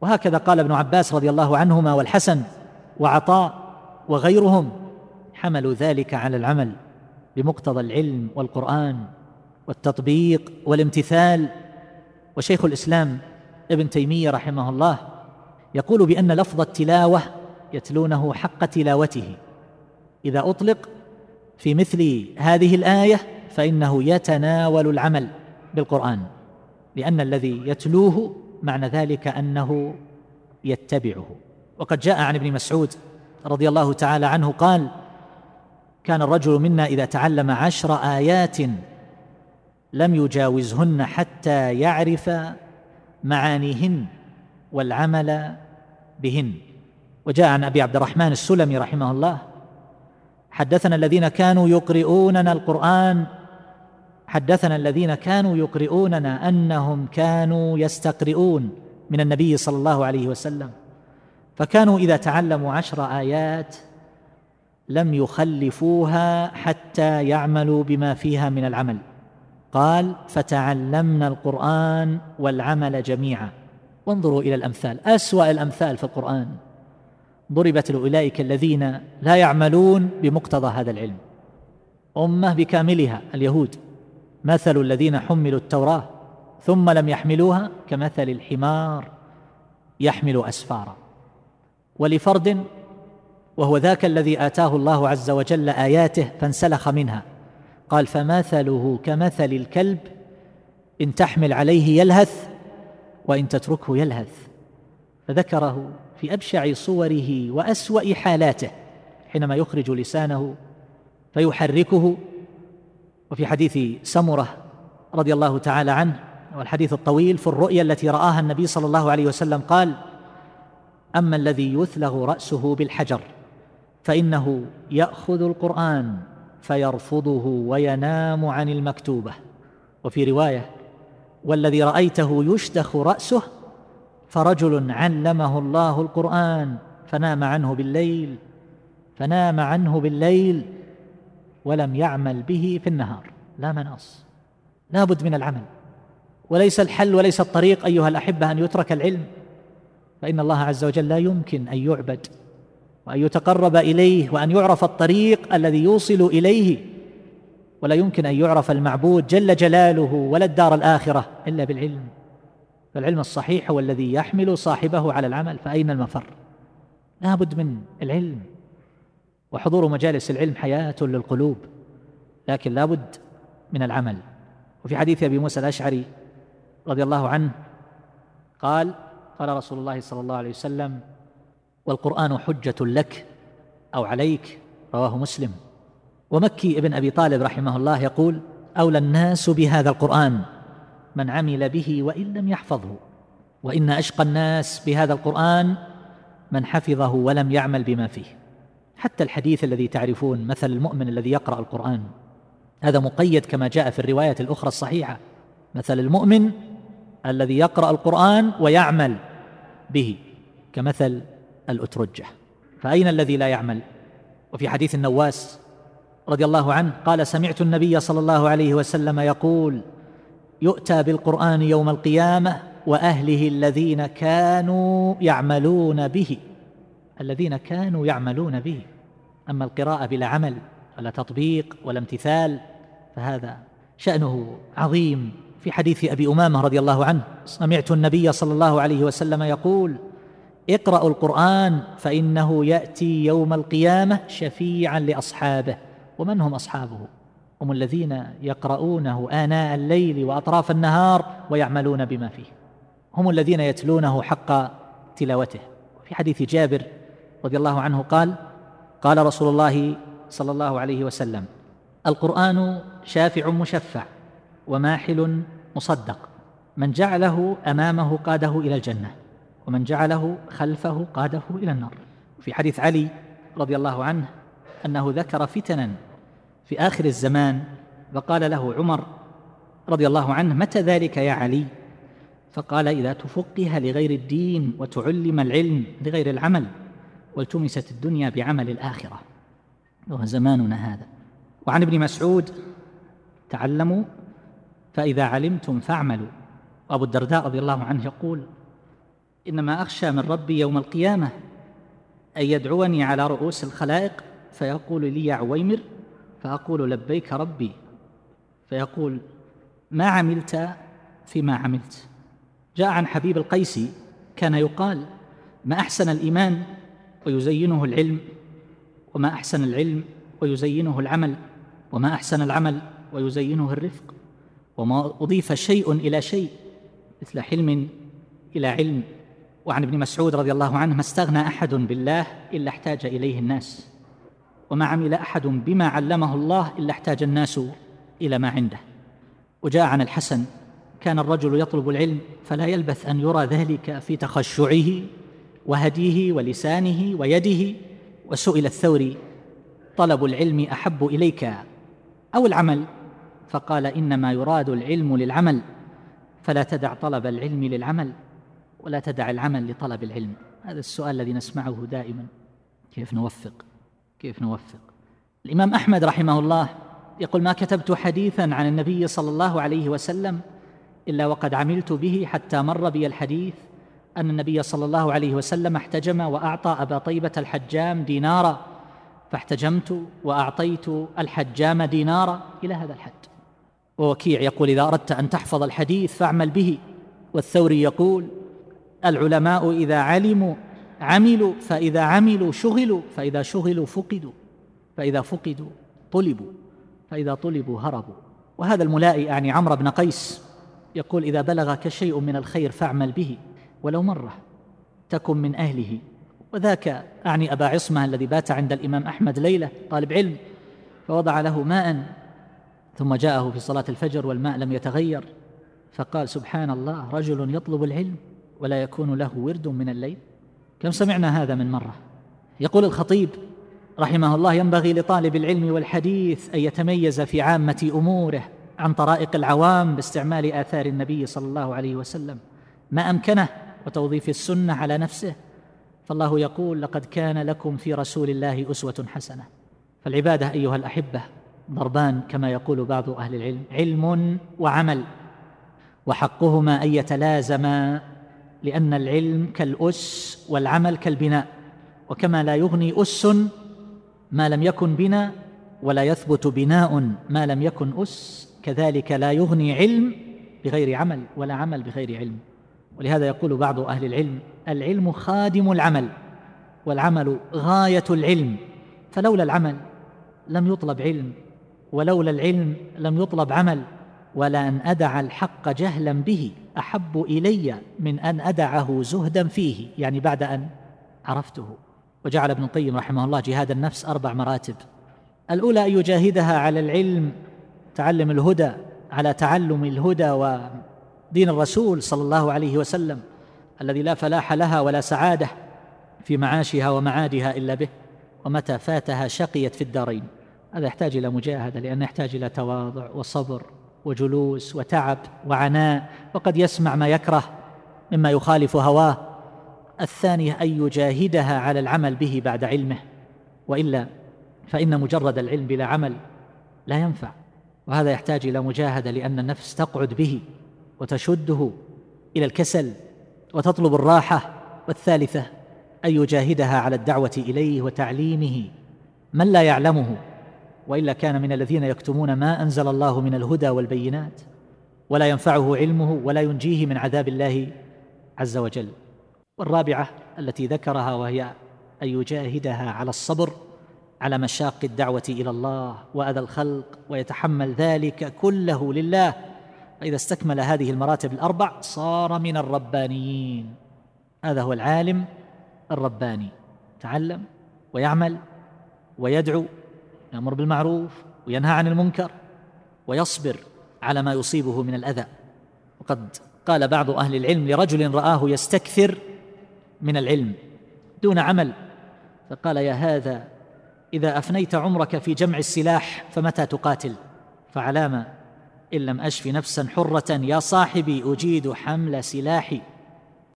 وهكذا قال ابن عباس رضي الله عنهما والحسن وعطاء وغيرهم حملوا ذلك على العمل بمقتضى العلم والقرآن والتطبيق والامتثال. وشيخ الإسلام ابن تيمية رحمه الله يقول بأن لفظ التلاوة يتلونه حق تلاوته. إذا أطلق في مثل هذه الآية فإنه يتناول العمل بالقرآن لأن الذي يتلوه معنى ذلك أنه يتبعه. وقد جاء عن ابن مسعود رضي الله تعالى عنه قال كان الرجل منا إذا تعلم عشر آيات لم يجاوزهن حتى يعرف معانيهن والعمل بهن. وجاء عن أبي عبد الرحمن السلمي رحمه الله حدثنا الذين كانوا يقرؤوننا القرآن حدثنا الذين كانوا يقرؤوننا أنهم كانوا يستقرئون من النبي صلى الله عليه وسلم. فكانوا إذا تعلموا عشر آيات لم يخلفوها حتى يعملوا بما فيها من العمل. قال فتعلمنا القرآن والعمل جميعا. وانظروا إلى الأمثال. أسوأ الأمثال في القرآن. ضربت لأولئك الذين لا يعملون بمقتضى هذا العلم. أمة بكاملها اليهود. مثل الذين حملوا التوراة ثم لم يحملوها كمثل الحمار يحمل أسفارا. ولفرد وهو ذاك الذي آتاه الله عز وجل آياته فانسلخ منها. قال فمثله كمثل الكلب إن تحمل عليه يلهث وإن تتركه يلهث. فذكره في أبشع صوره وأسوأ حالاته حينما يخرج لسانه فيحركه وفي حديث سمرة رضي الله تعالى عنه والحديث الطويل في الرؤيا التي رآها النبي صلى الله عليه وسلم قال أما الذي يثلغ رأسه بالحجر فإنه يأخذ القرآن فيرفضه وينام عن المكتوبة. وفي رواية والذي رأيته يشتخ رأسه فرجل علمه الله القرآن فنام عنه بالليل فنام عنه بالليل ولم يعمل به في النهار. لا مناص. لا بد من العمل. وليس الحل وليس الطريق أيها الأحبة أن يترك العلم. فإن الله عز وجل لا يمكن أن يعبد وأن يتقرب إليه وأن يعرف الطريق الذي يوصل إليه. ولا يمكن أن يعرف المعبود جل جلاله ولا الدار الآخرة إلا بالعلم. فالعلم الصحيح هو الذي يحمل صاحبه على العمل. فأين المفر؟ لا بد من العلم. وحضور مجالس العلم حياة للقلوب لكن لا بد من العمل. وفي حديث أبي موسى الأشعري رضي الله عنه قال قال رسول الله صلى الله عليه وسلم والقرآن حجة لك أو عليك. رواه مسلم. ومكي ابن أبي طالب رحمه الله يقول أولى الناس بهذا القرآن من عمل به وإن لم يحفظه. وإن أشقى الناس بهذا القرآن من حفظه ولم يعمل بما فيه. حتى الحديث الذي تعرفون مثل المؤمن الذي يقرأ القرآن. هذا مقيد كما جاء في الرواية الأخرى الصحيحة. مثل المؤمن الذي يقرأ القرآن ويعمل به كمثل الأترجة. فأين الذي لا يعمل؟ وفي حديث النواس رضي الله عنه قال سمعت النبي صلى الله عليه وسلم يقول يؤتى بالقرآن يوم القيامة وأهله الذين كانوا يعملون به الذين كانوا يعملون به. أما القراءة بلا عمل ولا تطبيق ولا امتثال فهذا شأنه عظيم. في حديث أبي أمامة رضي الله عنه سمعت النبي صلى الله عليه وسلم يقول اقرأوا القرآن فإنه يأتي يوم القيامة شفيعا لأصحابه. ومن هم أصحابه؟ هم الذين يقرؤونه آناء الليل وأطراف النهار ويعملون بما فيه. هم الذين يتلونه حق تلاوته. في حديث جابر رضي الله عنه قال قال رسول الله صلى الله عليه وسلم القرآن شافع مشفع وماحل مصدق من جعله أمامه قاده إلى الجنة ومن جعله خلفه قاده إلى النار. في حديث علي رضي الله عنه أنه ذكر فتنا في آخر الزمان فقال له عمر رضي الله عنه متى ذلك يا علي؟ فقال إذا تفقه لغير الدين وتعلم العلم لغير العمل. والتمست الدنيا بعمل الآخرة. وهو زماننا هذا. وعن ابن مسعود تعلموا فإذا علمتم فاعملوا. وأبو الدرداء رضي الله عنه يقول إنما أخشى من ربي يوم القيامة أن يدعوني على رؤوس الخلائق فيقول لي يا عويمر فأقول لبيك ربي. فيقول ما عملت فيما عملت. جاء عن حبيب القيسي كان يقال ما أحسن الإيمان ويزينه العلم وما أحسن العلم ويزينه العمل وما أحسن العمل ويزينه الرفق وما أضيف شيء إلى شيء مثل حلم إلى علم. وعن ابن مسعود رضي الله عنه ما استغنى أحد بالله إلا احتاج إليه الناس وما عمل أحد بما علمه الله إلا احتاج الناس إلى ما عنده. وجاء عن الحسن كان الرجل يطلب العلم فلا يلبث أن يرى ذلك في تخشعه وهديه ولسانه ويده وسئل الثوري طلب العلم أحب إليك أو العمل؟ فقال إنما يراد العلم للعمل فلا تدع طلب العلم للعمل ولا تدع العمل لطلب العلم. هذا السؤال الذي نسمعه دائما. كيف نوفق؟ كيف نوفق؟ الإمام أحمد رحمه الله يقول ما كتبت حديثا عن النبي صلى الله عليه وسلم إلا وقد عملت به حتى مر بي الحديث أن النبي صلى الله عليه وسلم احتجم وأعطى أبا طيبة الحجام دينارا فاحتجمت وأعطيت الحجام دينارا إلى هذا الحد. ووكيع يقول إذا أردت أن تحفظ الحديث فاعمل به. والثوري يقول العلماء إذا علموا عملوا فإذا عملوا شغلوا فإذا شغلوا فقدوا فإذا فقدوا طلبوا فإذا طلبوا هربوا. وهذا الملائي يعني عمرو بن قيس يقول إذا بلغك شيء من الخير فاعمل به. ولو مرة تكن من أهله. وذاك أعني أبا عصمة الذي بات عند الإمام أحمد ليلة طالب علم فوضع له ماء ثم جاءه في صلاة الفجر والماء لم يتغير فقال سبحان الله رجل يطلب العلم ولا يكون له ورد من الليل. كم سمعنا هذا من مرة. يقول الخطيب رحمه الله ينبغي لطالب العلم والحديث أن يتميز في عامة أموره عن طرائق العوام باستعمال آثار النبي صلى الله عليه وسلم. ما أمكنه وتوظيف السنة على نفسه. فالله يقول لقد كان لكم في رسول الله أسوة حسنة. فالعبادة أيها الأحبة ضربان كما يقول بعض أهل العلم علم وعمل وحقهما أن يتلازما لأن العلم كالأس والعمل كالبناء وكما لا يغني أس ما لم يكن بنا ولا يثبت بناء ما لم يكن أس كذلك لا يغني علم بغير عمل ولا عمل بغير علم. ولهذا يقول بعض أهل العلم العلم خادم العمل والعمل غاية العلم. فلولا العمل لم يطلب علم ولولا العلم لم يطلب عمل ولا أن أدع الحق جهلا به أحب إلي من أن أدعه زهدا فيه يعني بعد أن عرفته. وجعل ابن القيم رحمه الله جهاد النفس أربع مراتب. الأولى أن يجاهدها على العلم تعلم الهدى على تعلم الهدى ودين الرسول صلى الله عليه وسلم الذي لا فلاح لها ولا سعادة في معاشها ومعادها إلا به ومتى فاتها شقيت في الدارين. هذا يحتاج إلى مجاهدة لأنه يحتاج إلى تواضع وصبر وجلوس وتعب وعناء وقد يسمع ما يكره مما يخالف هواه. الثانية أن يجاهدها على العمل به بعد علمه وإلا فإن مجرد العلم بلا عمل لا ينفع. وهذا يحتاج إلى مجاهدة لأن النفس تقعد به. وتشده إلى الكسل وتطلب الراحة والثالثة أن يجاهدها على الدعوة إليه وتعليمه. من لا يعلمه وإلا كان من الذين يكتمون ما أنزل الله من الهدى والبينات ولا ينفعه علمه ولا ينجيه من عذاب الله عز وجل. والرابعة التي ذكرها وهي أن يجاهدها على الصبر على مشاق الدعوة إلى الله وأذى الخلق ويتحمل ذلك كله لله. فاذا استكمل هذه المراتب الأربع صار من الربانيين. هذا هو العالم الرباني. تعلم ويعمل ويدعو يأمر بالمعروف وينهى عن المنكر ويصبر على ما يصيبه من الأذى. وقد قال بعض أهل العلم لرجل رآه يستكثر من العلم دون عمل فقال يا هذا إذا أفنيت عمرك في جمع السلاح فمتى تقاتل؟ فعلام إن لم أشف نفسا حرة يا صاحبي أجيد حمل سلاحي.